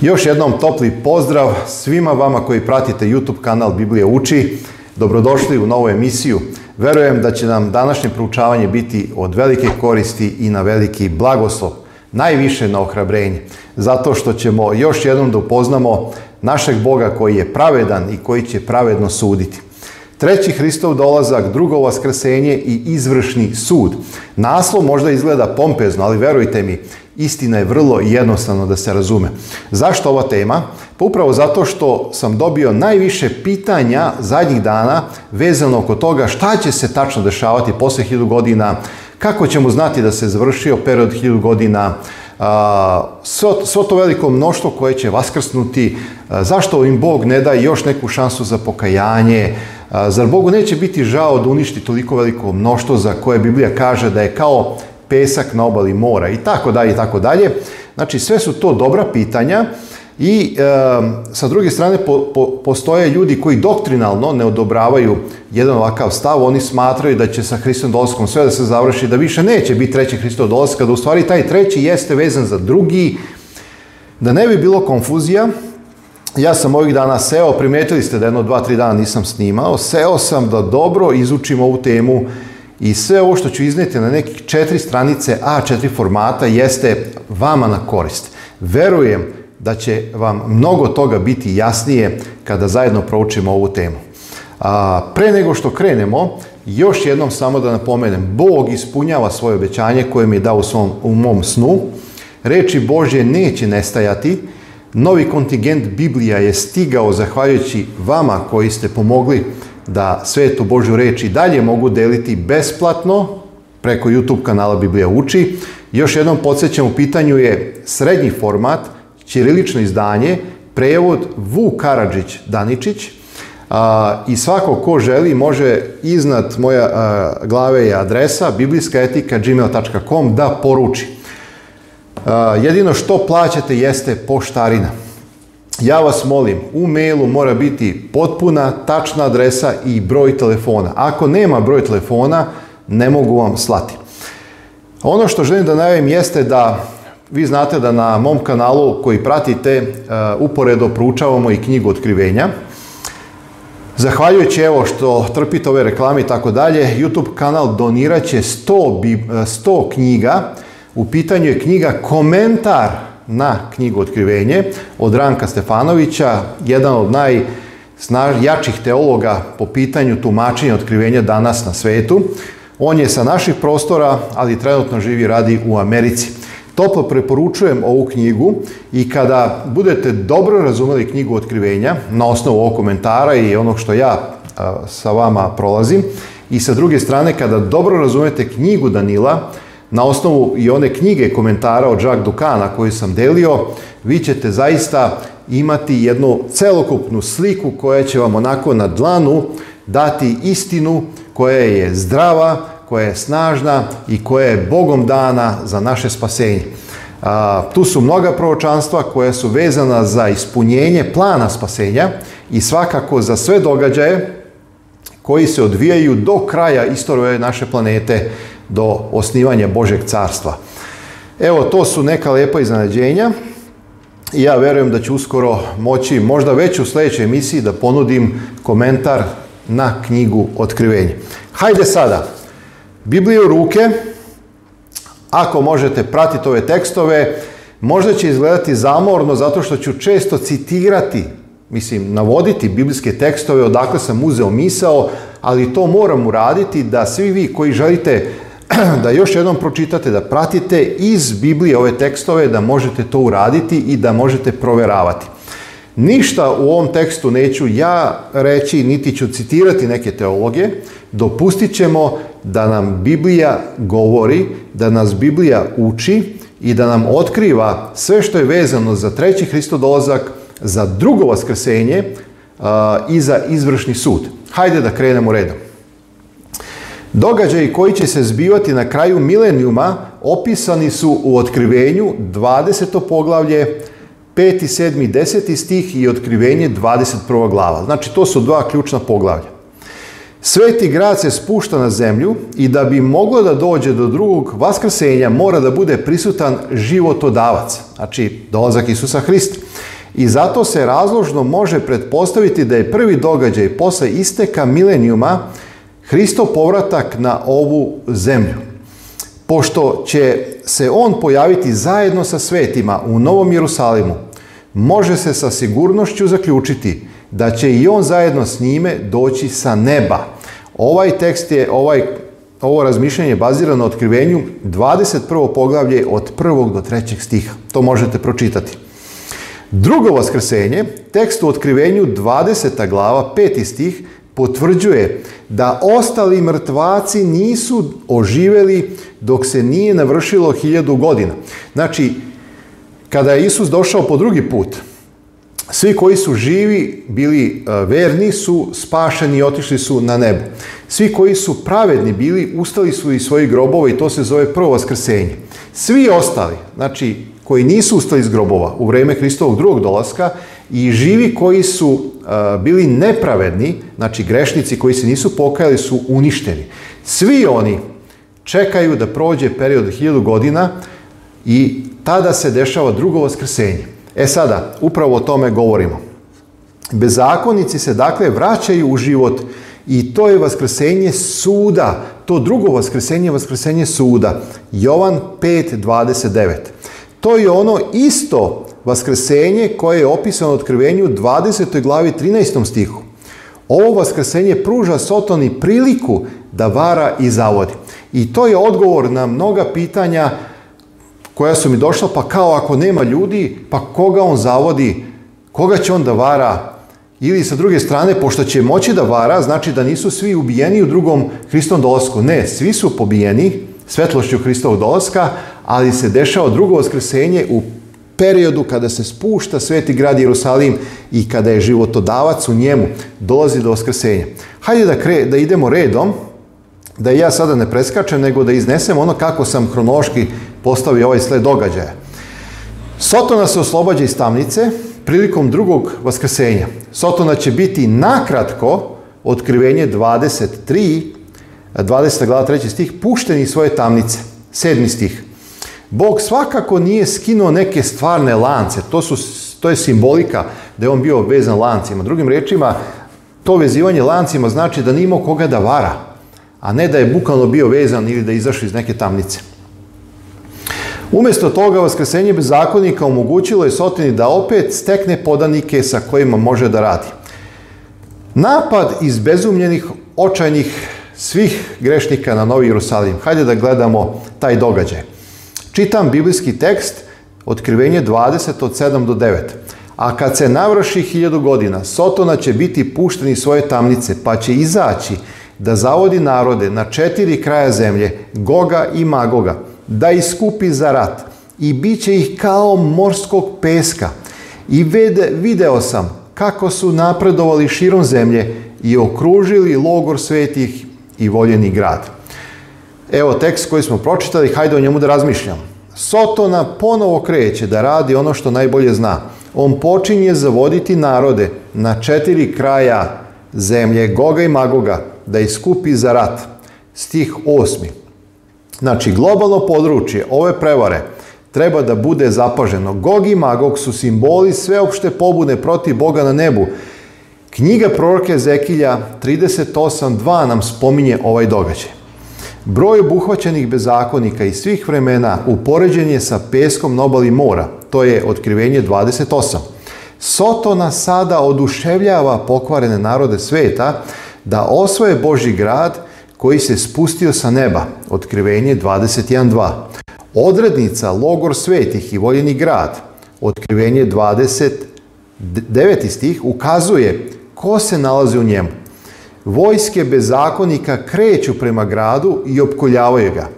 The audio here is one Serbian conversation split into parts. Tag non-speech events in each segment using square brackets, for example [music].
Još jednom topli pozdrav svima vama koji pratite YouTube kanal Biblija uči. Dobrodošli u novu emisiju. Verujem da će nam današnje proučavanje biti od velike koristi i na veliki blagoslov, najviše na ohrabrenje, zato što ćemo još jednom da upoznamo našeg Boga koji je pravedan i koji će pravedno suditi. Treći Hristov dolazak, drugo vaskrsenje i izvršni sud. Naslov možda izgleda pompezno, ali verujte mi, Istina je vrlo jednostavno da se razume. Zašto ova tema? Pa upravo zato što sam dobio najviše pitanja zadnjih dana vezano oko toga šta će se tačno dešavati posle 1000 godina, kako ćemo znati da se završio period 1000 godina, svo to veliko mnoštvo koje će vaskrsnuti, zašto im Bog ne da još neku šansu za pokajanje, zar Bogu neće biti žao da uništi toliko veliko mnoštvo za koje Biblija kaže da je kao pesak na obali mora i tako dalje i tako dalje. Znači sve su to dobra pitanja i e, sa druge strane po, po, postoje ljudi koji doktrinalno ne odobravaju jedan ovakav stav, oni smatraju da će sa Hristom dolskom sve da se završi, da više neće biti treći Hristov dolska, da u stvari taj treći jeste vezan za drugi, da ne bi bilo konfuzija, ja sam ovih dana seo, primetili ste da jedno dva, tri dana nisam snimao, seo sam da dobro izučim ovu temu I sve ovo što ću izneti na nekih četiri stranice A4 formata jeste vama na korist. Verujem da će vam mnogo toga biti jasnije kada zajedno proučimo ovu temu. A, pre nego što krenemo, još jednom samo da napomenem, Bog ispunjava svoje obećanje koje mi je dao u, svom, u mom snu. Reči Božje neće nestajati. Novi kontingent Biblija je stigao zahvaljujući vama koji ste pomogli da svetu Božju reč i dalje mogu deliti besplatno preko YouTube kanala Biblija uči. Još jednom podsjećam, u pitanju je srednji format, ćirilično izdanje, prevod Vuk Karadžić Daničić, a, I svako ko želi može iznad moja a, glave je adresa biblijskaetika.gmail.com da poruči. A, jedino što plaćate jeste poštarina ja vas molim, u mailu mora biti potpuna, tačna adresa i broj telefona. Ako nema broj telefona, ne mogu vam slati. Ono što želim da najavim jeste da vi znate da na mom kanalu koji pratite e, uporedo proučavamo i knjigu otkrivenja. Zahvaljujući evo što trpite ove reklame i tako dalje, YouTube kanal donirat će 100, 100 e, knjiga. U pitanju je knjiga Komentar na knjigu Otkrivenje od Ranka Stefanovića, jedan od najjačih teologa po pitanju tumačenja Otkrivenja danas na svetu. On je sa naših prostora, ali trenutno živi radi u Americi. Toplo preporučujem ovu knjigu i kada budete dobro razumeli knjigu Otkrivenja na osnovu ovog komentara i onog što ja sa vama prolazim i sa druge strane kada dobro razumete knjigu Danila, na osnovu i one knjige komentara od Jacques Dukana koju sam delio, vi ćete zaista imati jednu celokupnu sliku koja će vam onako na dlanu dati istinu koja je zdrava, koja je snažna i koja je Bogom dana za naše spasenje. A, tu su mnoga proročanstva koja su vezana za ispunjenje plana spasenja i svakako za sve događaje koji se odvijaju do kraja istorije naše planete do osnivanja Božeg carstva. Evo, to su neka lepa iznenađenja i ja verujem da ću uskoro moći, možda već u sledećoj emisiji, da ponudim komentar na knjigu Otkrivenje. Hajde sada, Biblije u ruke, ako možete pratiti ove tekstove, možda će izgledati zamorno zato što ću često citirati, mislim, navoditi biblijske tekstove odakle sam uzeo misao, ali to moram uraditi da svi vi koji želite [clears throat] da još jednom pročitate, da pratite iz Biblije ove tekstove, da možete to uraditi i da možete proveravati. Ništa u ovom tekstu neću ja reći, niti ću citirati neke teologe, dopustit ćemo da nam Biblija govori, da nas Biblija uči i da nam otkriva sve što je vezano za treći Hristodolazak, za drugo vaskrsenje uh, i za izvršni sud. Hajde da krenemo redom. Događaji koji će se zbivati na kraju milenijuma opisani su u otkrivenju 20. poglavlje, 5. 7. 10. stih i otkrivenje 21. glava. Znači to su dva ključna poglavlja. Sveti grad se spušta na zemlju i da bi moglo da dođe do drugog vaskrsenja mora da bude prisutan životodavac, znači dolazak Isusa Hrista. I zato se razložno može pretpostaviti da je prvi događaj posle isteka milenijuma Hristov povratak na ovu zemlju. Pošto će se on pojaviti zajedno sa svetima u Novom Jerusalimu, može se sa sigurnošću zaključiti da će i on zajedno s njime doći sa neba. Ovaj tekst je, ovaj, ovo razmišljanje je bazirano na otkrivenju 21. poglavlje od 1. do 3. stiha. To možete pročitati. Drugo vaskrsenje, tekst u otkrivenju 20. glava 5. stih potvrđuje da ostali mrtvaci nisu oživeli dok se nije navršilo hiljadu godina. Znači, kada je Isus došao po drugi put, svi koji su živi, bili e, verni, su spašeni i otišli su na nebo. Svi koji su pravedni bili, ustali su iz svojih grobova i to se zove prvo vaskrsenje. Svi ostali, znači koji nisu ustali iz grobova u vreme Hristovog drugog dolaska i živi koji su bili nepravedni, znači grešnici koji se nisu pokajali su uništeni. Svi oni čekaju da prođe period od hiljadu godina i tada se dešava drugo vaskrsenje. E sada, upravo o tome govorimo. Bezakonici se dakle vraćaju u život i to je vaskrsenje suda. To drugo vaskrsenje je vaskrsenje suda. Jovan 5.29. To je ono isto vaskrsenje koje je opisano u otkrivenju 20. glavi 13. stihu. Ovo vaskrsenje pruža Sotoni priliku da vara i zavodi. I to je odgovor na mnoga pitanja koja su mi došla, pa kao ako nema ljudi, pa koga on zavodi, koga će on da vara, ili sa druge strane, pošto će moći da vara, znači da nisu svi ubijeni u drugom Hristom dolasku. Ne, svi su pobijeni svetlošću Hristovog dolaska, ali se dešava drugo vaskrsenje u periodu kada se spušta sveti grad Jerusalim i kada je životodavac u njemu dolazi do oskrsenja. Hajde da, kre, da idemo redom, da ja sada ne preskačem, nego da iznesem ono kako sam hronološki postavio ovaj sled događaja. Sotona se oslobađa iz tamnice prilikom drugog vaskrsenja. Sotona će biti nakratko, otkrivenje 23, 20. glava 3. stih, pušteni iz svoje tamnice. 7. stih. Bog svakako nije skinuo neke stvarne lance, to, su, to je simbolika da je on bio vezan lancima. Drugim rečima, to vezivanje lancima znači da nije imao koga da vara, a ne da je bukvalno bio vezan ili da je izašao iz neke tamnice. Umesto toga, Vaskresenje bez zakonika omogućilo je Sotini da opet stekne podanike sa kojima može da radi. Napad iz bezumljenih, očajnih svih grešnika na Novi Jerusalim. Hajde da gledamo taj događaj. Čitam biblijski tekst, otkrivenje 20 od 7 do 9. A kad se navrši hiljadu godina, Sotona će biti pušten iz svoje tamnice, pa će izaći da zavodi narode na četiri kraja zemlje, Goga i Magoga, da iskupi za rat i bit će ih kao morskog peska. I video sam kako su napredovali širom zemlje i okružili logor svetih i voljeni grad. Evo tekst koji smo pročitali, hajde o njemu da razmišljamo. Sotona ponovo kreće da radi ono što najbolje zna. On počinje zavoditi narode na četiri kraja zemlje Goga i Magoga da iskupi za rat. Stih 8. Znači, globalno područje ove prevare treba da bude zapaženo. Gog i Magog su simboli sveopšte pobune protiv Boga na nebu. Knjiga proroka Ezekilja 38.2 nam spominje ovaj događaj. Broj obuhvaćenih bezakonika iz svih vremena upoređen je sa peskom na mora, to je otkrivenje 28. Sotona sada oduševljava pokvarene narode sveta da osvoje Boži grad koji se spustio sa neba, otkrivenje 21.2. Odrednica Logor svetih i voljeni grad, otkrivenje 29. stih, ukazuje ko se nalazi u njemu vojske bezakonika kreću prema gradu i opkoljavaju ga.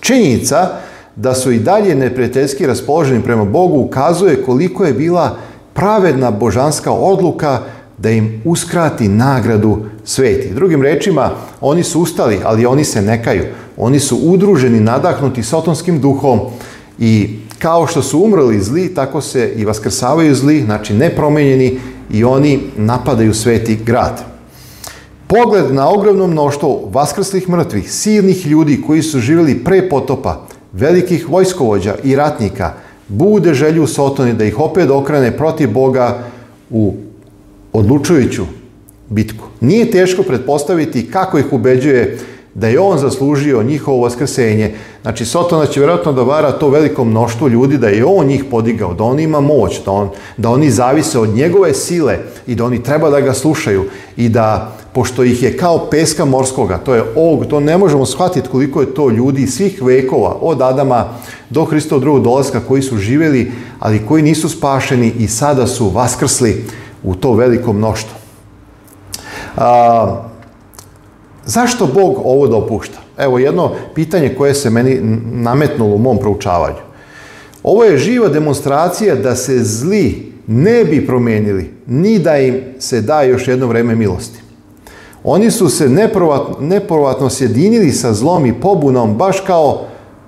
Činjenica da su i dalje neprijateljski raspoloženi prema Bogu ukazuje koliko je bila pravedna božanska odluka da im uskrati nagradu sveti. Drugim rečima, oni su ustali, ali oni se nekaju. Oni su udruženi, nadahnuti sotonskim duhom i kao što su umrli zli, tako se i vaskrsavaju zli, znači nepromenjeni i oni napadaju sveti grad. Pogled na ogromno mnoštvo vaskrslih mrtvih, silnih ljudi koji su živjeli pre potopa, velikih vojskovođa i ratnika, bude želju Sotone da ih opet okrene protiv Boga u odlučujuću bitku. Nije teško pretpostaviti kako ih ubeđuje da je on zaslužio njihovo vaskrsenje. Znači, Sotona će vjerojatno da vara to veliko mnoštvo ljudi, da je on njih podigao, da on ima moć, da, on, da oni zavise od njegove sile i da oni treba da ga slušaju i da pošto ih je kao peska morskoga, to je og, to ne možemo shvatiti koliko je to ljudi svih vekova, od Adama do Hristovog drugog dolaska koji su živeli, ali koji nisu spašeni i sada su vaskrsli u to veliko mnoštvo. A, zašto Bog ovo dopušta? Evo jedno pitanje koje se meni nametnulo u mom proučavanju. Ovo je živa demonstracija da se zli ne bi promenili, ni da im se da još jedno vreme milosti. Oni su se neprovatno sjedinili sa zlom i pobunom, baš kao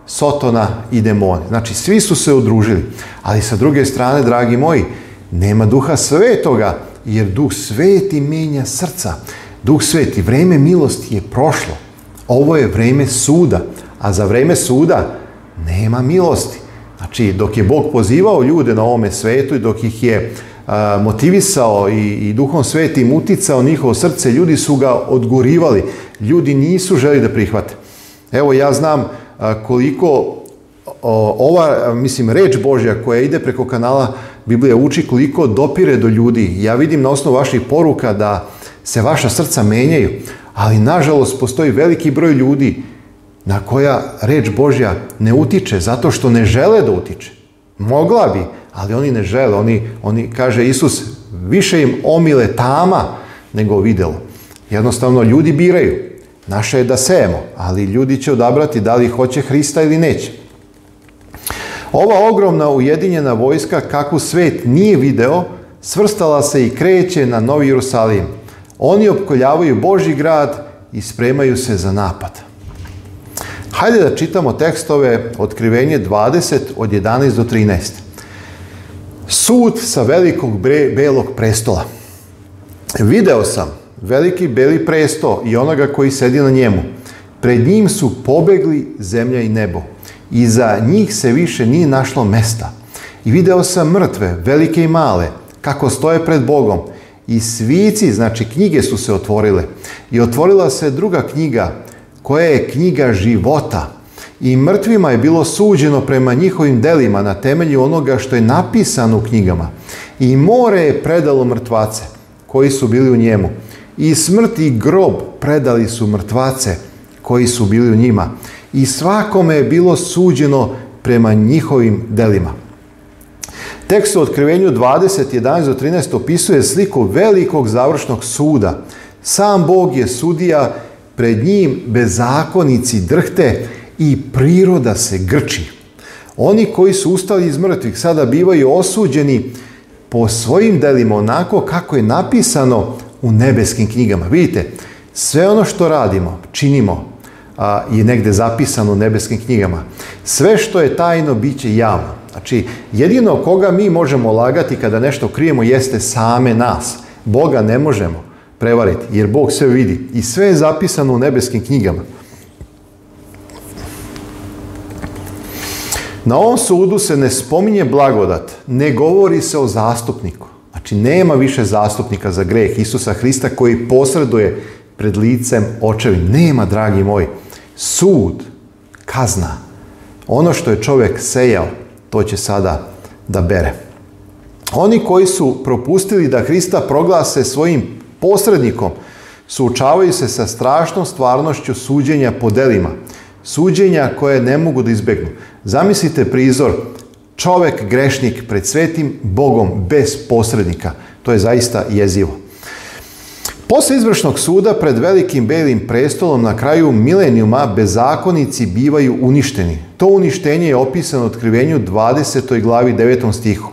Sotona i demoni. Znači, svi su se udružili. Ali sa druge strane, dragi moji, nema duha svetoga, jer duh sveti menja srca. Duh sveti, vreme milosti je prošlo. Ovo je vreme suda, a za vreme suda nema milosti. Znači, dok je Bog pozivao ljude na ovome svetu i dok ih je motivisao i, i duhom svetim uticao njihovo srce, ljudi su ga odgurivali. Ljudi nisu želi da prihvate. Evo ja znam koliko ova, mislim, reč Božja koja ide preko kanala Biblija uči koliko dopire do ljudi. Ja vidim na osnovu vaših poruka da se vaša srca menjaju, ali nažalost postoji veliki broj ljudi na koja reč Božja ne utiče zato što ne žele da utiče. Mogla bi, ali oni ne žele, oni, oni kaže Isus, više im omile tama nego videlo. Jednostavno, ljudi biraju. Naše je da sejemo, ali ljudi će odabrati da li hoće Hrista ili neće. Ova ogromna ujedinjena vojska, kakvu svet nije video, svrstala se i kreće na Novi Jerusalim. Oni opkoljavaju Boži grad i spremaju se za napad. Hajde da čitamo tekstove Otkrivenje 20 od 11 do 13. Sud sa velikog bre, belog prestola. Video sam veliki beli presto i onoga koji sedi na njemu. Pred njim su pobegli zemlja i nebo. I za njih se više nije našlo mesta. I video sam mrtve, velike i male, kako stoje pred Bogom. I svici, znači knjige su se otvorile. I otvorila se druga knjiga, koja je knjiga života i mrtvima je bilo suđeno prema njihovim delima na temelju onoga što je napisano u knjigama. I more je predalo mrtvace koji su bili u njemu. I smrt i grob predali su mrtvace koji su bili u njima. I svakome je bilo suđeno prema njihovim delima. Tekst u Otkrivenju 20.11 do 13 opisuje sliku velikog završnog suda. Sam Bog je sudija, pred njim bezakonici drhte i priroda se grči. Oni koji su ustali iz mrtvih sada bivaju osuđeni po svojim delima onako kako je napisano u nebeskim knjigama. Vidite, sve ono što radimo, činimo, a, je negde zapisano u nebeskim knjigama. Sve što je tajno, bit će javno. Znači, jedino koga mi možemo lagati kada nešto krijemo jeste same nas. Boga ne možemo prevariti, jer Bog sve vidi i sve je zapisano u nebeskim knjigama. Na ovom sudu se ne spominje blagodat, ne govori se o zastupniku. Znači, nema više zastupnika za greh Isusa Hrista koji posreduje pred licem očevim. Nema, dragi moji. Sud, kazna. Ono što je čovjek sejao, to će sada da bere. Oni koji su propustili da Hrista proglase svojim posrednikom, suočavaju se sa strašnom stvarnošću suđenja po delima. Suđenja koje ne mogu da izbegnu. Zamislite prizor, čovek grešnik pred svetim Bogom bez posrednika. To je zaista jezivo. Posle izvršnog suda pred velikim belim prestolom na kraju milenijuma bezakonici bivaju uništeni. To uništenje je opisano u otkrivenju 20. glavi 9. stihu.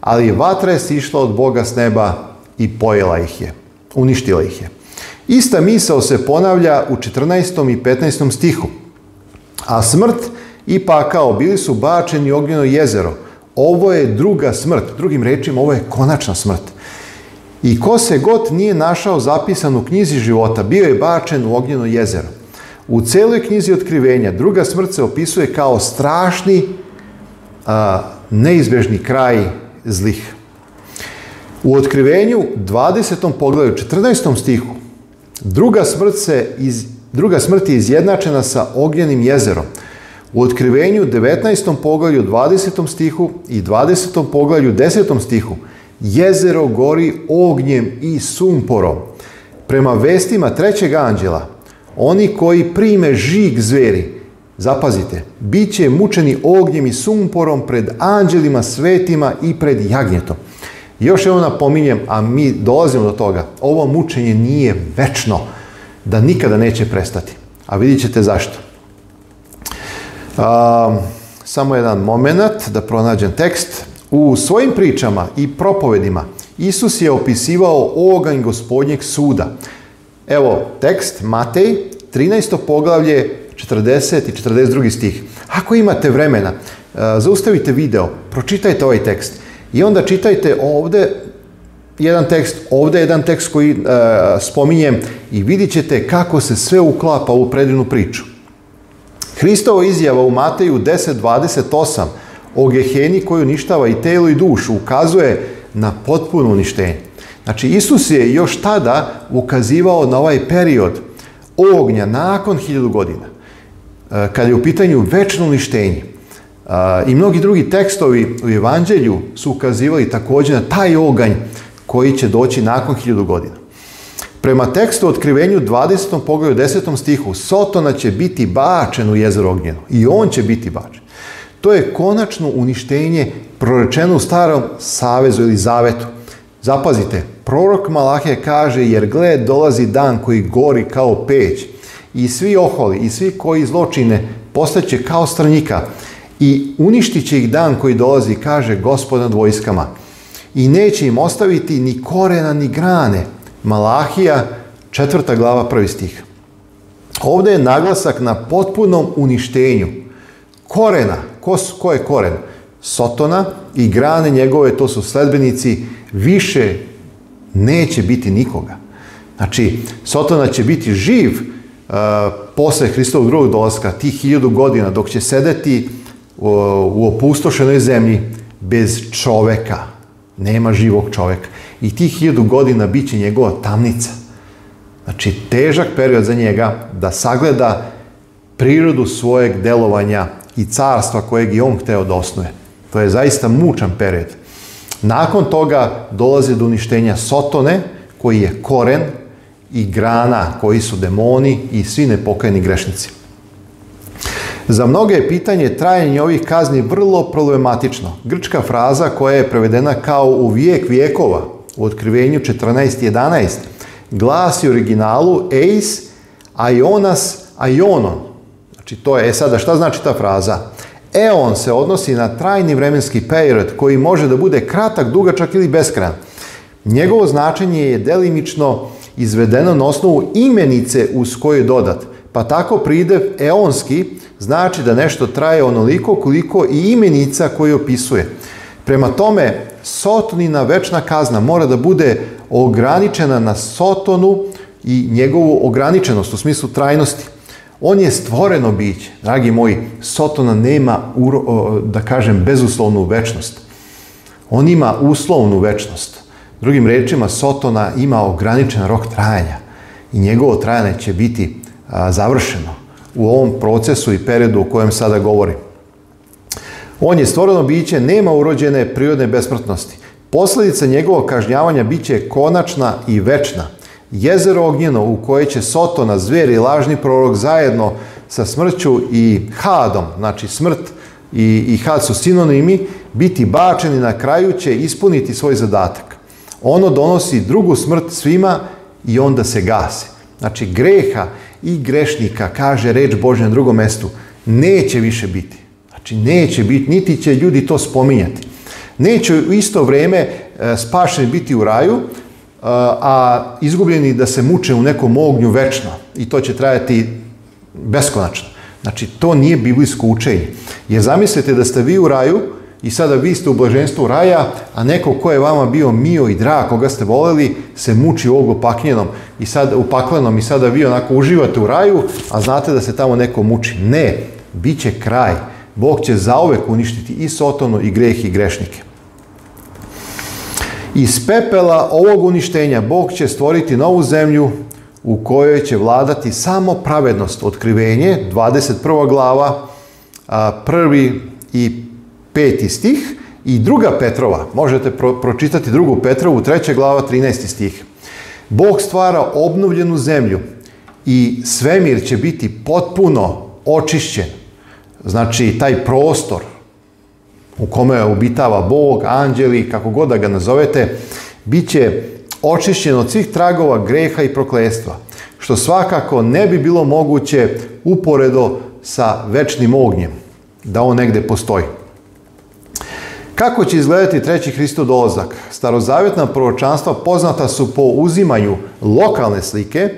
Ali vatra je sišla od Boga s neba i pojela ih je. Uništila ih je. Ista misao se ponavlja u 14. i 15. stihu. A smrt i pakao, bili su bačeni u ognjeno jezero. Ovo je druga smrt, drugim rečima, ovo je konačna smrt. I ko se god nije našao zapisan u knjizi života, bio je bačen u ognjeno jezero. U celoj knjizi otkrivenja druga smrt se opisuje kao strašni, a, neizbežni kraj zlih. U otkrivenju 20. poglavlju 14. stihu druga smrt, se iz, druga smrt je izjednačena sa ognjenim jezerom. U otkrivenju 19. poglavlju 20. stihu i 20. poglavlju 10. stihu jezero gori ognjem i sumporom. Prema vestima trećeg anđela, oni koji prime žig zveri, zapazite, bit će mučeni ognjem i sumporom pred anđelima svetima i pred jagnjetom. Još evo napominjem, a mi dolazimo do toga, ovo mučenje nije večno, da nikada neće prestati. A vidjet ćete zašto. A, samo jedan moment da pronađem tekst. U svojim pričama i propovedima Isus je opisivao oganj gospodnjeg suda. Evo tekst, Matej, 13. poglavlje, 40. i 42. stih. Ako imate vremena, e, zaustavite video, pročitajte ovaj tekst i onda čitajte ovde jedan tekst, ovde jedan tekst koji e, spominjem i vidit ćete kako se sve uklapa u predivnu priču. Hristova izjava u Mateju 10.28 o Geheni koju uništava i telo i dušu ukazuje na potpuno uništenje. Znači, Isus je još tada ukazivao na ovaj period ognja nakon hiljadu godina, e, kada je u pitanju večno uništenje. E, I mnogi drugi tekstovi u Evanđelju su ukazivali takođe na taj oganj koji će doći nakon hiljadu godina. Prema tekstu otkrivenju 20. pogledu 10. stihu, Sotona će biti bačen u jezero ognjeno. I on će biti bačen. To je konačno uništenje prorečeno u starom savezu ili zavetu. Zapazite, prorok Malahe kaže, jer gle, dolazi dan koji gori kao peć i svi oholi i svi koji zločine postaće kao strnjika. i uništit će ih dan koji dolazi, kaže gospod nad vojskama. I neće im ostaviti ni korena, ni grane, Malahija, četvrta glava, prvi stih. Ovde je naglasak na potpunom uništenju korena. Ko, ko je koren? Sotona i grane njegove, to su sledbenici, više neće biti nikoga. Znači, Sotona će biti živ uh, posle Hristovog drugog dolaska, tih hiljadu godina, dok će sedeti uh, u opustošenoj zemlji bez čoveka. Nema živog čoveka i tih hiljadu godina bit će njegova tamnica. Znači, težak period za njega da sagleda prirodu svojeg delovanja i carstva kojeg je on hteo da osnuje. To je zaista mučan period. Nakon toga dolazi do uništenja Sotone, koji je koren i grana, koji su demoni i svi nepokajeni grešnici. Za mnoge je pitanje trajanje ovih kazni vrlo problematično. Grčka fraza koja je prevedena kao u vijek vijekova, u otkrivenju 14.11 glasi u originalu eis aionas aionon. Znači to je, e sada šta znači ta fraza? Eon se odnosi na trajni vremenski period koji može da bude kratak, dugačak ili beskrajan. Njegovo značenje je delimično izvedeno na osnovu imenice uz koju dodat. Pa tako pridev eonski znači da nešto traje onoliko koliko i imenica koju opisuje. Prema tome, sotnina večna kazna mora da bude ograničena na sotonu i njegovu ograničenost u smislu trajnosti. On je stvoreno biće, dragi moji, sotona nema, da kažem, bezuslovnu večnost. On ima uslovnu večnost. Drugim rečima, sotona ima ograničen rok trajanja i njegovo trajanje će biti završeno u ovom procesu i periodu o kojem sada govorim. On je stvoreno biće, nema urođene prirodne besmrtnosti. Posledica njegovog kažnjavanja biće konačna i večna. Jezero ognjeno u koje će Sotona, zver i lažni prorok zajedno sa smrću i hadom, znači smrt i, i had su sinonimi, biti bačeni na kraju će ispuniti svoj zadatak. Ono donosi drugu smrt svima i onda se gase. Znači greha i grešnika, kaže reč Božja na drugom mestu, neće više biti. Znači, neće biti, niti će ljudi to spominjati. Neće u isto vrijeme e, spašeni biti u raju, e, a izgubljeni da se muče u nekom ognju večno. I to će trajati beskonačno. Znači, to nije biblijsko učenje. Jer zamislite da ste vi u raju i sada vi ste u blaženstvu raja, a neko ko je vama bio mio i drag, koga ste voleli, se muči u oglu paknjenom i sad, upaklenom i sada vi onako uživate u raju, a znate da se tamo neko muči. Ne, bit će kraj. Bog će zaovek uništiti i sotonu i greh i grešnike. Iz pepela ovog uništenja Bog će stvoriti novu zemlju u kojoj će vladati samo pravednost, otkrivenje, 21. glava, prvi i peti stih i druga Petrova, možete pro, pročitati drugu Petrovu, treća glava, 13. stih. Bog stvara obnovljenu zemlju i svemir će biti potpuno očišćen Znači, taj prostor u kome obitava Bog, anđeli, kako god da ga nazovete, bit će očišćen od svih tragova greha i proklestva, što svakako ne bi bilo moguće uporedo sa večnim ognjem, da on negde postoji. Kako će izgledati treći Hristo dolazak? Starozavjetna proročanstva poznata su po uzimanju lokalne slike,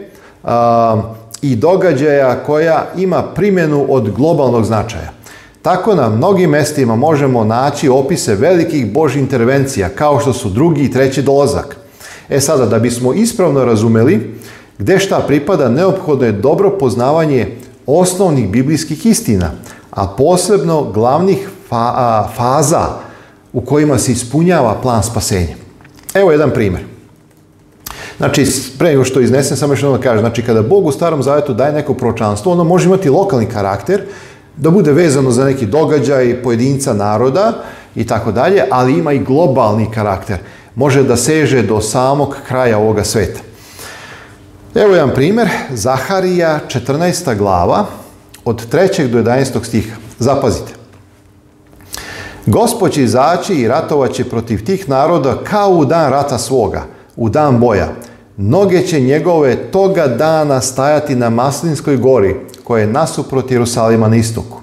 uh, i događaja koja ima primjenu od globalnog značaja. Tako na mnogim mestima možemo naći opise velikih Božjih intervencija, kao što su drugi i treći dolazak. E sada, da bismo ispravno razumeli gde šta pripada, neophodno je dobro poznavanje osnovnih biblijskih istina, a posebno glavnih fa faza u kojima se ispunjava plan spasenja. Evo jedan primjer. Znači, pre nego što iznesem, samo još jednom da kažem, znači kada Bog u starom zavetu daje neko pročanstvo, ono može imati lokalni karakter, da bude vezano za neki događaj pojedinca naroda i tako dalje, ali ima i globalni karakter. Može da seže do samog kraja ovoga sveta. Evo jedan primer, Zaharija 14. glava od 3. do 11. stiha. Zapazite. Gospod će izaći i ratovaće protiv tih naroda kao u dan rata svoga, u dan boja Mnoge će njegove toga dana stajati na Maslinskoj gori, koja je nasuprot Jerusalima na istoku.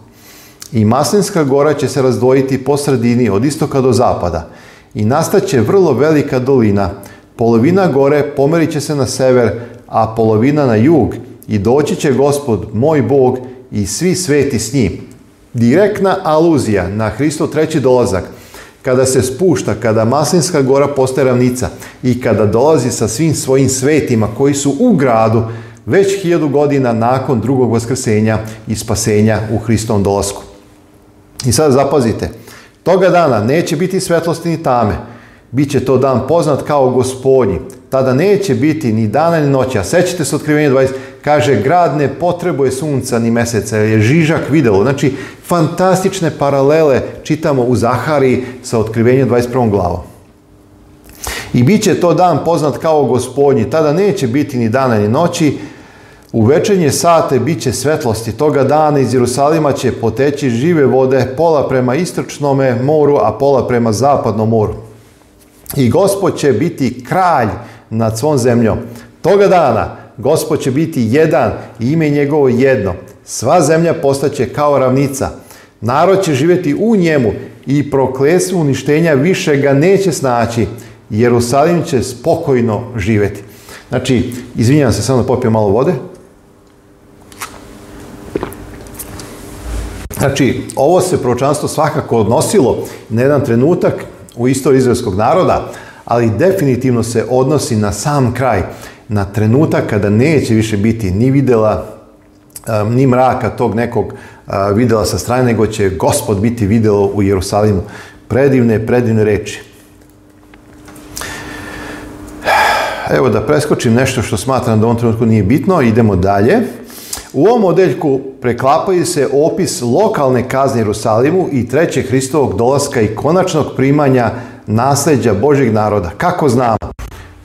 I Maslinska gora će se razdvojiti po sredini od istoka do zapada i nastaće vrlo velika dolina. Polovina gore pomerit će se na sever, a polovina na jug i doći će gospod, moj Bog i svi sveti s njim. Direktna aluzija na Hristov treći dolazak – kada se spušta, kada Maslinska gora postaje ravnica i kada dolazi sa svim svojim svetima koji su u gradu već hiljadu godina nakon drugog vaskrsenja i spasenja u Hristovom dolasku. I sad zapazite, toga dana neće biti svetlosti ni tame, bit će to dan poznat kao gospodnji. Tada neće biti ni dana ni noći, sećate se otkrivenje 20, kaže grad ne potrebuje sunca ni meseca, jer je žižak videlo. Znači, fantastične paralele čitamo u Zahari sa otkrivenjem 21. glavom. I bit će to dan poznat kao gospodnji, tada neće biti ni dana ni noći, u večernje sate bit će svetlosti toga dana iz Jerusalima će poteći žive vode pola prema istočnome moru, a pola prema zapadnom moru. I gospod će biti kralj nad svom zemljom. Toga dana gospod će biti jedan i ime njegovo jedno. Sva zemlja postaće kao ravnica. Narod će živjeti u njemu i proklesu uništenja više ga neće snaći. Jerusalim će spokojno živjeti. Znači, izvinjam se, samo da popijem malo vode. Znači, ovo se proročanstvo svakako odnosilo na jedan trenutak u istoriji izraelskog naroda, ali definitivno se odnosi na sam kraj, na trenutak kada neće više biti ni videla, ni mraka tog nekog eh, videla sa strane, nego će gospod biti video u Jerusalimu. Predivne, predivne reči. Evo da preskočim nešto što smatram da u ovom trenutku nije bitno, idemo dalje. U ovom odeljku preklapaju se opis lokalne kazne Jerusalimu i trećeg Hristovog dolaska i konačnog primanja nasleđa Božeg naroda. Kako znamo?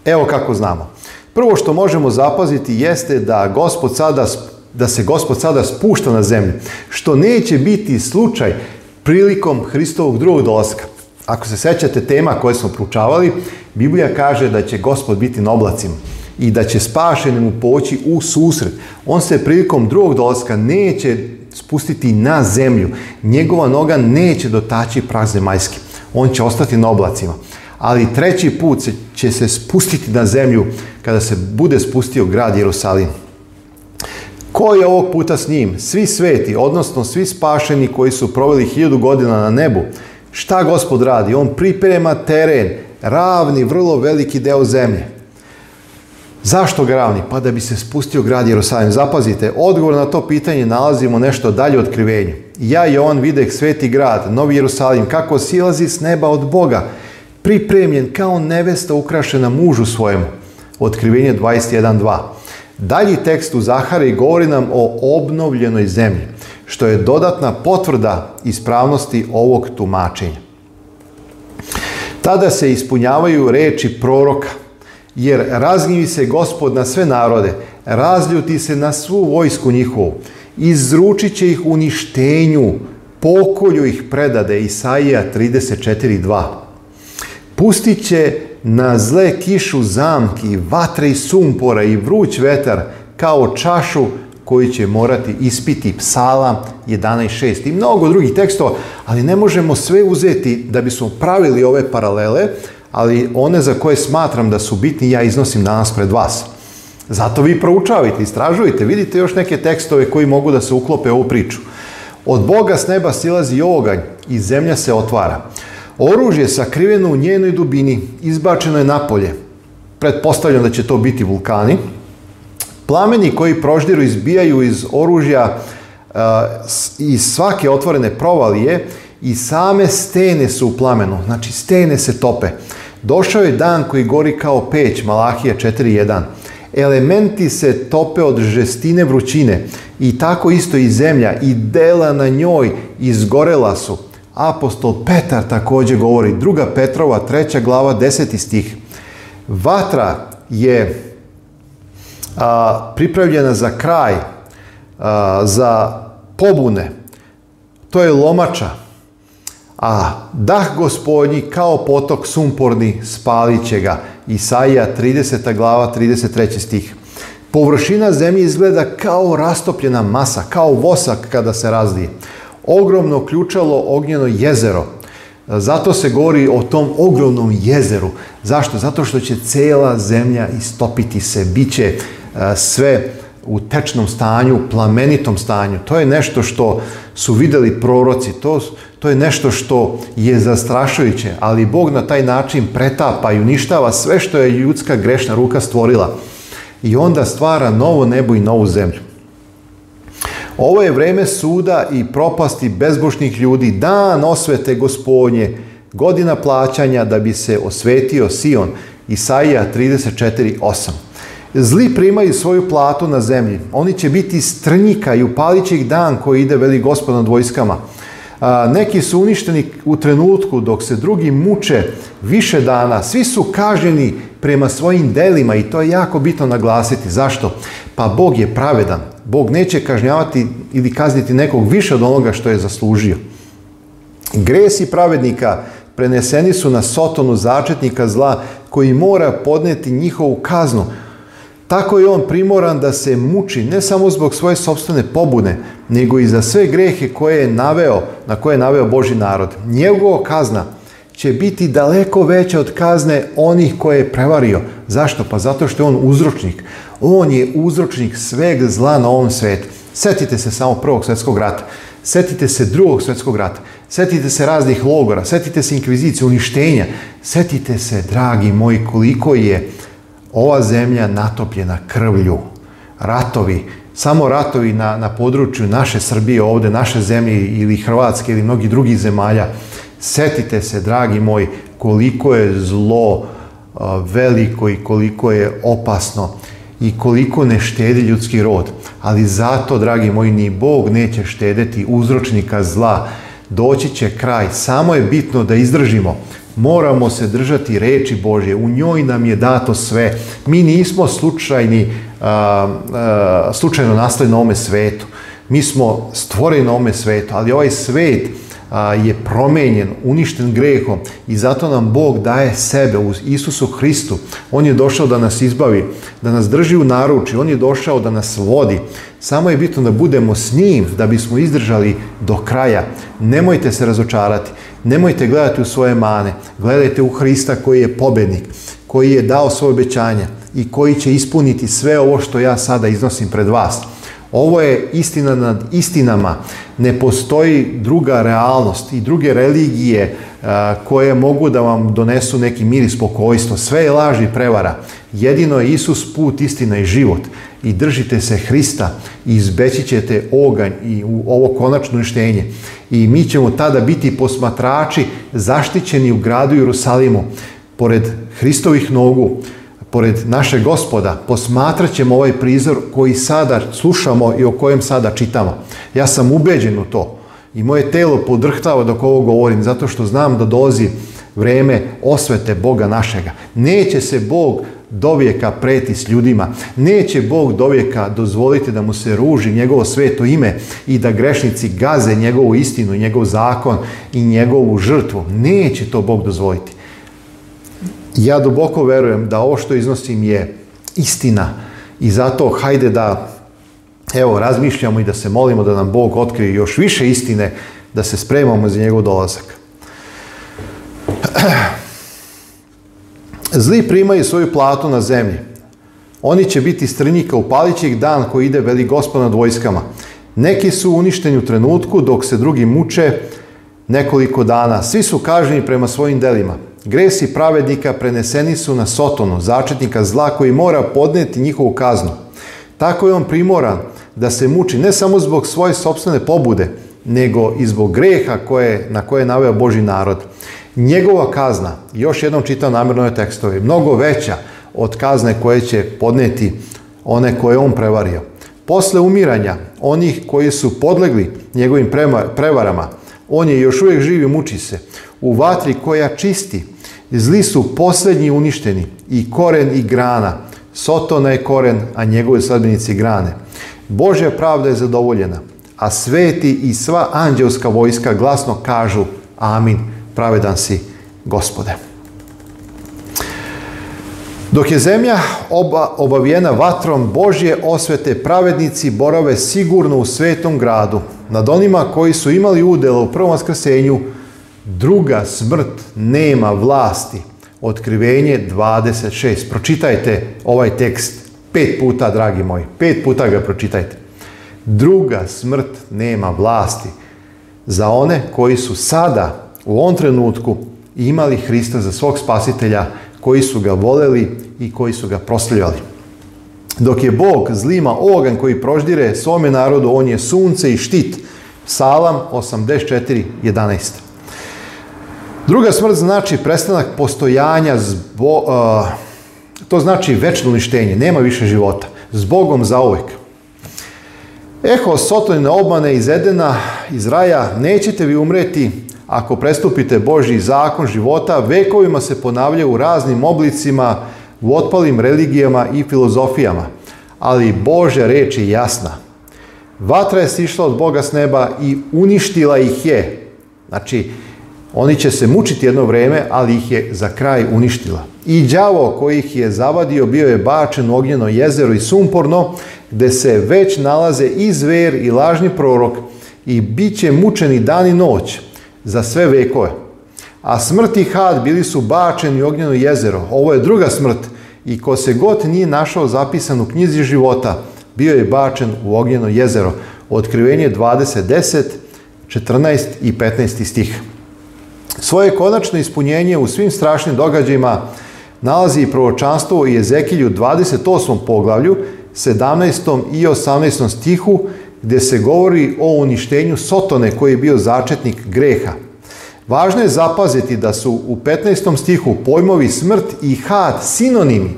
Evo kako znamo. Prvo što možemo zapaziti jeste da gospod sada da se gospod sada spušta na zemlju, što neće biti slučaj prilikom Hristovog drugog dolaska. Ako se sećate tema koje smo proučavali, Biblija kaže da će gospod biti na oblacima i da će spašenemu poći u susret. On se prilikom drugog dolaska neće spustiti na zemlju. Njegova noga neće dotaći prah zemaljski. On će ostati na oblacima. Ali treći put će se spustiti na zemlju kada se bude spustio grad Jerusalim. Ko je ovog puta s njim? Svi sveti, odnosno svi spašeni koji su proveli hiljadu godina na nebu. Šta gospod radi? On priprema teren, ravni, vrlo veliki deo zemlje. Zašto ga ravni? Pa da bi se spustio grad Jerusalim. Zapazite, odgovor na to pitanje nalazimo nešto dalje od krivenju. Ja i on vide sveti grad, Novi Jerusalim, kako silazi s neba od Boga, pripremljen kao nevesta ukrašena mužu svojemu. Otkrivenje 21.2. Dalji tekst u Zahari govori nam o obnovljenoj zemlji, što je dodatna potvrda ispravnosti ovog tumačenja. Tada se ispunjavaju reči proroka, jer raznjivi se gospod na sve narode, razljuti se na svu vojsku njihovu, izručit će ih uništenju, pokolju ih predade, Isaija 34.2. Pustit će na zle kišu zamki, vatre i sumpora i vruć vetar kao čašu koju će morati ispiti psala 11.6 i mnogo drugih tekstova, ali ne možemo sve uzeti da bismo pravili ove paralele, ali one za koje smatram da su bitni ja iznosim danas pred vas. Zato vi proučavajte, istražujte, vidite još neke tekstove koji mogu da se uklope u ovu priču. Od Boga s neba silazi oganj i zemlja se otvara. Oružje sakriveno u njenoj dubini, izbačeno je napolje. Pretpostavljam da će to biti vulkani. Plameni koji proždiru izbijaju iz oružja uh, iz svake otvorene provalije i same stene su u plamenu, znači stene se tope. Došao je dan koji gori kao peć, Malahija 4.1. Elementi se tope od žestine vrućine i tako isto i zemlja i dela na njoj izgorela su. Apostol Petar takođe govori, druga Petrova, treća glava, deseti stih. Vatra je a, pripravljena za kraj, a, za pobune. To je lomača. A dah gospodnji kao potok sumporni spaliće ga. Isaija 30. glava 33. stih. Površina zemlje izgleda kao rastopljena masa, kao vosak kada se razlije ogromno ključalo ognjeno jezero. Zato se govori o tom ogromnom jezeru. Zašto? Zato što će cela zemlja istopiti se, bit će e, sve u tečnom stanju, plamenitom stanju. To je nešto što su videli proroci, to, to je nešto što je zastrašujuće, ali Bog na taj način pretapa i uništava sve što je ljudska grešna ruka stvorila i onda stvara novo nebo i novu zemlju. Ovo je vreme suda i propasti bezbošnih ljudi, dan osvete gospodnje, godina plaćanja da bi se osvetio Sion. Isaija 34.8 Zli primaju svoju platu na zemlji. Oni će biti strnjika i upalit će ih dan koji ide veli gospod nad vojskama. A, neki su uništeni u trenutku dok se drugi muče više dana. Svi su kažnjeni prema svojim delima i to je jako bitno naglasiti. Zašto? Pa Bog je pravedan. Bog neće kažnjavati ili kazniti nekog više od onoga što je zaslužio. Gresi pravednika preneseni su na Sotonu začetnika zla koji mora podneti njihovu kaznu. Tako je on primoran da se muči ne samo zbog svoje sobstvene pobune, nego i za sve grehe koje je naveo, na koje je naveo Boži narod. Njegova kazna – će biti daleko veća od kazne onih koje je prevario. Zašto? Pa zato što je on uzročnik. On je uzročnik sveg zla na ovom svetu. Setite se samo Prvog svetskog rata. Setite se Drugog svetskog rata. Setite se raznih logora. Setite se inkvizicije, uništenja. Setite se, dragi moji, koliko je ova zemlja natopljena krvlju. Ratovi, samo ratovi na, na području naše Srbije ovde, naše zemlje ili Hrvatske ili mnogih drugih zemalja Setite se, dragi moj, koliko je zlo veliko i koliko je opasno i koliko ne štedi ljudski rod. Ali zato, dragi moji, ni Bog neće štedeti uzročnika zla. Doći će kraj. Samo je bitno da izdržimo. Moramo se držati reči Božje. U njoj nam je dato sve. Mi nismo slučajni, slučajno nastali na ome svetu. Mi smo stvoreni na ome svetu, ali ovaj svet je promenjen, uništen grehom i zato nam Bog daje sebe uz Isusu Hristu. On je došao da nas izbavi, da nas drži u naruči, On je došao da nas vodi. Samo je bitno da budemo s njim, da bismo izdržali do kraja. Nemojte se razočarati, nemojte gledati u svoje mane, gledajte u Hrista koji je pobednik, koji je dao svoje obećanja i koji će ispuniti sve ovo što ja sada iznosim pred vas. Ovo je istina nad istinama. Ne postoji druga realnost i druge religije a, e, koje mogu da vam donesu neki mir i spokojstvo. Sve je laž i prevara. Jedino je Isus put, istina i život. I držite se Hrista i izbeći ćete oganj i u ovo konačno uništenje. I mi ćemo tada biti posmatrači zaštićeni u gradu Jerusalimu pored Hristovih nogu pored naše gospoda, posmatrat ćemo ovaj prizor koji sada slušamo i o kojem sada čitamo. Ja sam ubeđen u to i moje telo podrhtava dok ovo govorim, zato što znam da dozi vreme osvete Boga našega. Neće se Bog dovijeka preti s ljudima. Neće Bog dovijeka dozvoliti da mu se ruži njegovo sveto ime i da grešnici gaze njegovu istinu, njegov zakon i njegovu žrtvu. Neće to Bog dozvoliti ja duboko verujem da ovo što iznosim je istina i zato hajde da evo, razmišljamo i da se molimo da nam Bog otkrije još više istine, da se spremamo za njegov dolazak. [clears throat] Zli primaju svoju platu na zemlji. Oni će biti strnjika u ih dan koji ide veli gospod nad vojskama. Neki su uništeni u trenutku, dok se drugi muče nekoliko dana. Svi su kažnjeni prema svojim delima. Gresi pravednika preneseni su na Sotonu, začetnika zla koji mora podneti njihovu kaznu. Tako je on primoran da se muči ne samo zbog svoje sobstvene pobude, nego i zbog greha koje, na koje je naveo Boži narod. Njegova kazna, još jednom čitam namjerno je tekstove, mnogo veća od kazne koje će podneti one koje on prevario. Posle umiranja onih koji su podlegli njegovim prevarama, on je još uvijek i muči se. U vatri koja čisti Zli su posljednji uništeni i koren i grana. Sotona je koren, a njegove sledbenici grane. Božja pravda je zadovoljena, a sveti i sva anđelska vojska glasno kažu Amin, pravedan si, gospode. Dok je zemlja oba, obavijena vatrom Božje osvete, pravednici borave sigurno u svetom gradu. Nad onima koji su imali udjela u prvom skrsenju, druga smrt nema vlasti. Otkrivenje 26. Pročitajte ovaj tekst pet puta, dragi moji. Pet puta ga pročitajte. Druga smrt nema vlasti za one koji su sada, u ovom trenutku, imali Hrista za svog spasitelja, koji su ga voleli i koji su ga prosljivali. Dok je Bog zlima ogan koji proždire svome narodu, on je sunce i štit. Salam 84.11. Druga smrt znači prestanak postojanja zbo, uh, to znači večno uništenje, nema više života. S Bogom zauvek. Eho sotonine obmane iz Edena, iz raja, nećete vi umreti ako prestupite Božji zakon života, vekovima se ponavlja u raznim oblicima, u otpalim religijama i filozofijama. Ali Bože reč je jasna. Vatra je sišla od Boga s neba i uništila ih je. Znači, Oni će se mučiti jedno vreme, ali ih je za kraj uništila. I đavo koji ih je zavadio bio je bačen u ognjeno jezero i sumporno, gde se već nalaze i zver i lažni prorok i bit će mučeni dan i noć za sve vekove. A smrt i had bili su bačeni u ognjeno jezero. Ovo je druga smrt i ko se god nije našao zapisan u knjizi života, bio je bačen u ognjeno jezero. Otkrivenje 20, 10, 14 i 15 stih. Svoje konačno ispunjenje u svim strašnim događajima nalazi i proročanstvo u Jezekilju 28. poglavlju, 17. i 18. stihu, gde se govori o uništenju Sotone koji je bio začetnik greha. Važno je zapaziti da su u 15. stihu pojmovi smrt i had sinonimi.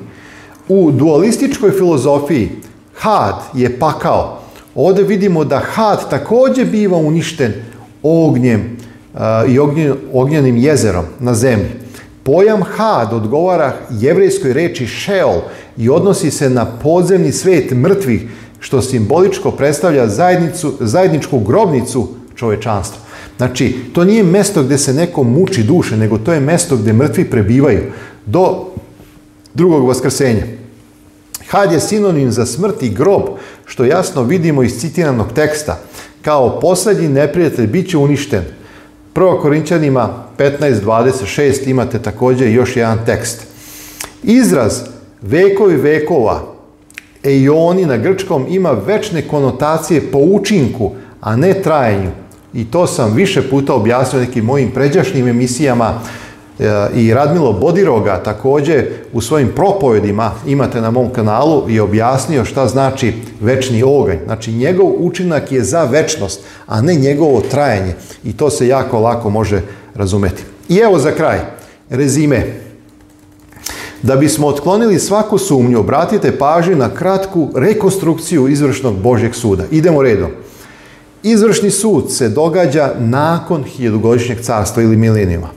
U dualističkoj filozofiji had je pakao. Ovde vidimo da had takođe biva uništen ognjem i ognjenim jezerom na zemlji. Pojam had odgovara jevrejskoj reči šeol i odnosi se na podzemni svet mrtvih, što simboličko predstavlja zajednicu, zajedničku grobnicu čovečanstva. Znači, to nije mesto gde se neko muči duše, nego to je mesto gde mrtvi prebivaju do drugog vaskrsenja. Had je sinonim za smrt i grob, što jasno vidimo iz citiranog teksta. Kao poslednji neprijatelj bit će uništen – Prvo Korinćanima 15.26 imate takođe još jedan tekst. Izraz vekovi vekova, eioni na grčkom, ima večne konotacije po učinku, a ne trajenju. I to sam više puta objasnio nekim mojim pređašnjim emisijama E, i Radmilo Bodiroga takođe u svojim propovedima imate na mom kanalu je objasnio šta znači večni oganj. Znači njegov učinak je za večnost, a ne njegovo trajanje i to se jako lako može razumeti. I evo za kraj, rezime. Da bismo otklonili svaku sumnju, obratite pažnju na kratku rekonstrukciju izvršnog Božjeg suda. Idemo redom. Izvršni sud se događa nakon hiljadugodišnjeg carstva ili milenijuma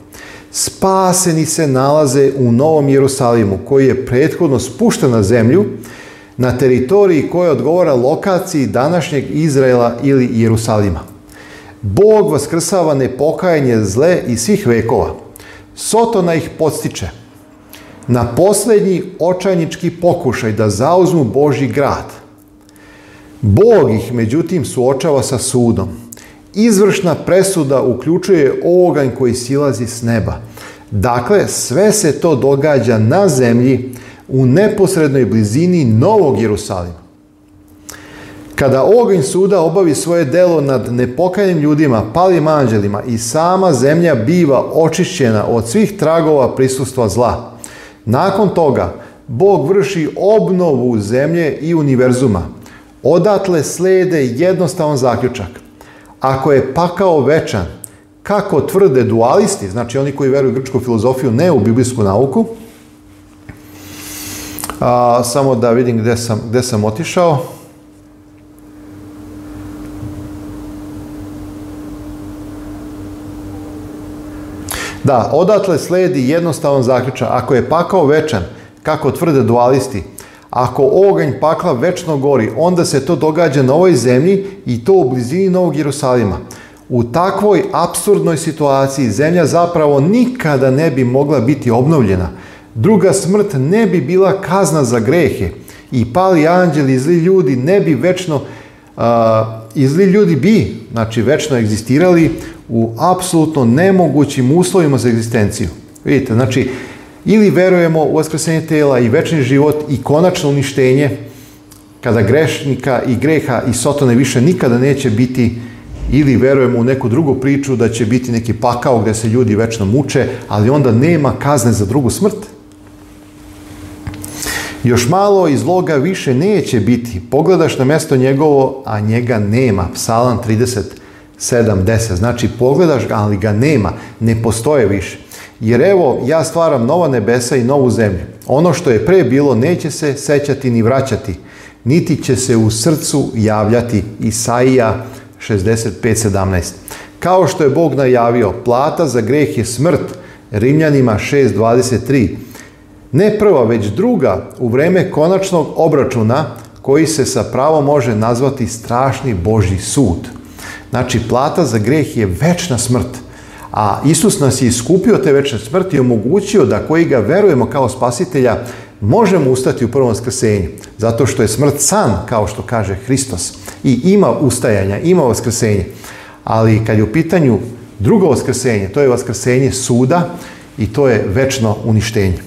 spaseni se nalaze u Novom Jerusalimu, koji je prethodno spušten na zemlju, na teritoriji koja odgovara lokaciji današnjeg Izraela ili Jerusalima. Bog vaskrsava nepokajanje zle i svih vekova. Sotona ih podstiče na posljednji očajnički pokušaj da zauzmu Boži grad. Bog ih međutim suočava sa sudom. Izvršna presuda uključuje oganj koji silazi s neba. Dakle, sve se to događa na zemlji u neposrednoj blizini Novog Jerusalima. Kada oganj suda obavi svoje delo nad nepokajnim ljudima, palim anđelima i sama zemlja biva očišćena od svih tragova prisustva zla. Nakon toga, Bog vrši obnovu zemlje i univerzuma. Odatle slede jednostavan zaključak. Ako je pakao večan, kako tvrde dualisti, znači oni koji veruju u grčku filozofiju, ne u biblijsku nauku, a, samo da vidim gde sam, gde sam otišao. Da, odatle sledi jednostavan zaključak. Ako je pakao večan, kako tvrde dualisti, ako oganj pakla večno gori, onda se to događa na ovoj zemlji i to u blizini Novog Jerusalima u takvoj absurdnoj situaciji zemlja zapravo nikada ne bi mogla biti obnovljena. Druga smrt ne bi bila kazna za grehe i pali anđeli i zli ljudi ne bi večno a, i zli ljudi bi, znači, večno egzistirali u apsolutno nemogućim uslovima za egzistenciju. Vidite, znači, ili verujemo u vaskrsenje tela i večni život i konačno uništenje, kada grešnika i greha i sotone više nikada neće biti ili verujem u neku drugu priču da će biti neki pakao gde se ljudi večno muče, ali onda nema kazne za drugu smrt. Još malo iz loga više neće biti. Pogledaš na mesto njegovo, a njega nema. Psalam 37.10. Znači, pogledaš ga, ali ga nema. Ne postoje više. Jer evo, ja stvaram nova nebesa i novu zemlju. Ono što je pre bilo neće se sećati ni vraćati, niti će se u srcu javljati Isaija 37.10 65.17. Kao što je Bog najavio, plata za greh je smrt, Rimljanima 6.23. Ne prva, već druga, u vreme konačnog obračuna, koji se sa pravo može nazvati strašni Božji sud. Znači, plata za greh je večna smrt. A Isus nas je iskupio te večne smrti i omogućio da koji ga verujemo kao spasitelja možemo ustati u prvom skrsenju, zato što je smrt san, kao što kaže Hristos, i ima ustajanja, ima vaskrsenje. Ali kad je u pitanju drugo vaskrsenje, to je vaskrsenje suda i to je večno uništenje.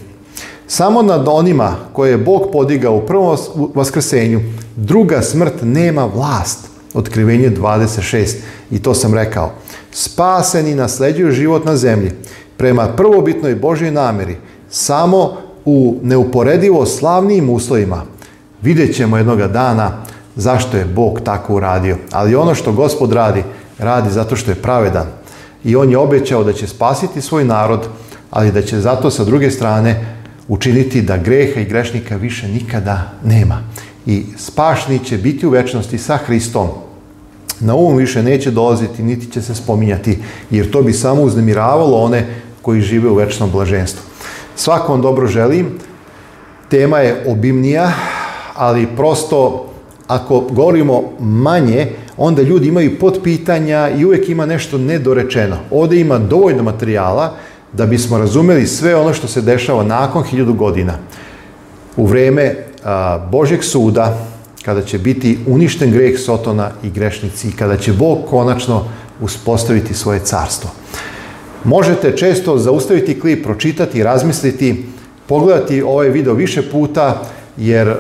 Samo nad onima koje je Bog podigao u prvom vaskrsenju, druga smrt nema vlast. Otkrivenje 26. I to sam rekao. Spaseni nasleđuju život na zemlji prema prvobitnoj Božoj nameri, samo u neuporedivo slavnijim uslovima. Vidjet ćemo jednoga dana zašto je Bog tako uradio. Ali ono što gospod radi, radi zato što je pravedan. I on je obećao da će spasiti svoj narod, ali da će zato sa druge strane učiniti da greha i grešnika više nikada nema. I spašni će biti u večnosti sa Hristom. Na um više neće dolaziti, niti će se spominjati, jer to bi samo uznemiravalo one koji žive u večnom blaženstvu. Svako on dobro želi. Tema je obimnija, ali prosto ako govorimo manje, onda ljudi imaju potpitanja i uvek ima nešto nedorečeno. Ovdje ima dovoljno materijala da bismo razumeli sve ono što se dešava nakon hiljadu godina. U vrijeme Božjeg suda, kada će biti uništen greh Sotona i grešnici i kada će Bog konačno uspostaviti svoje carstvo. Možete često zaustaviti klip, pročitati, razmisliti, pogledati ovaj video više puta, jer e,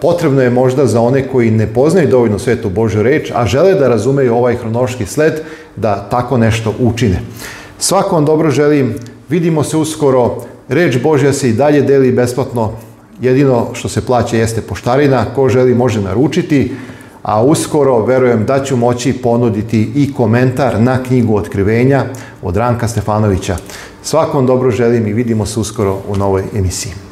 potrebno je možda za one koji ne poznaju dovoljno svetu Božju reč, a žele da razumeju ovaj hronološki sled, da tako nešto učine. Svako vam dobro želim, vidimo se uskoro, reč Božja se i dalje deli besplatno, jedino što se plaća jeste poštarina, ko želi može naručiti, a uskoro verujem da ću moći ponuditi i komentar na knjigu Otkrivenja od Ranka Stefanovića. Svakom dobro želim i vidimo se uskoro u novoj emisiji.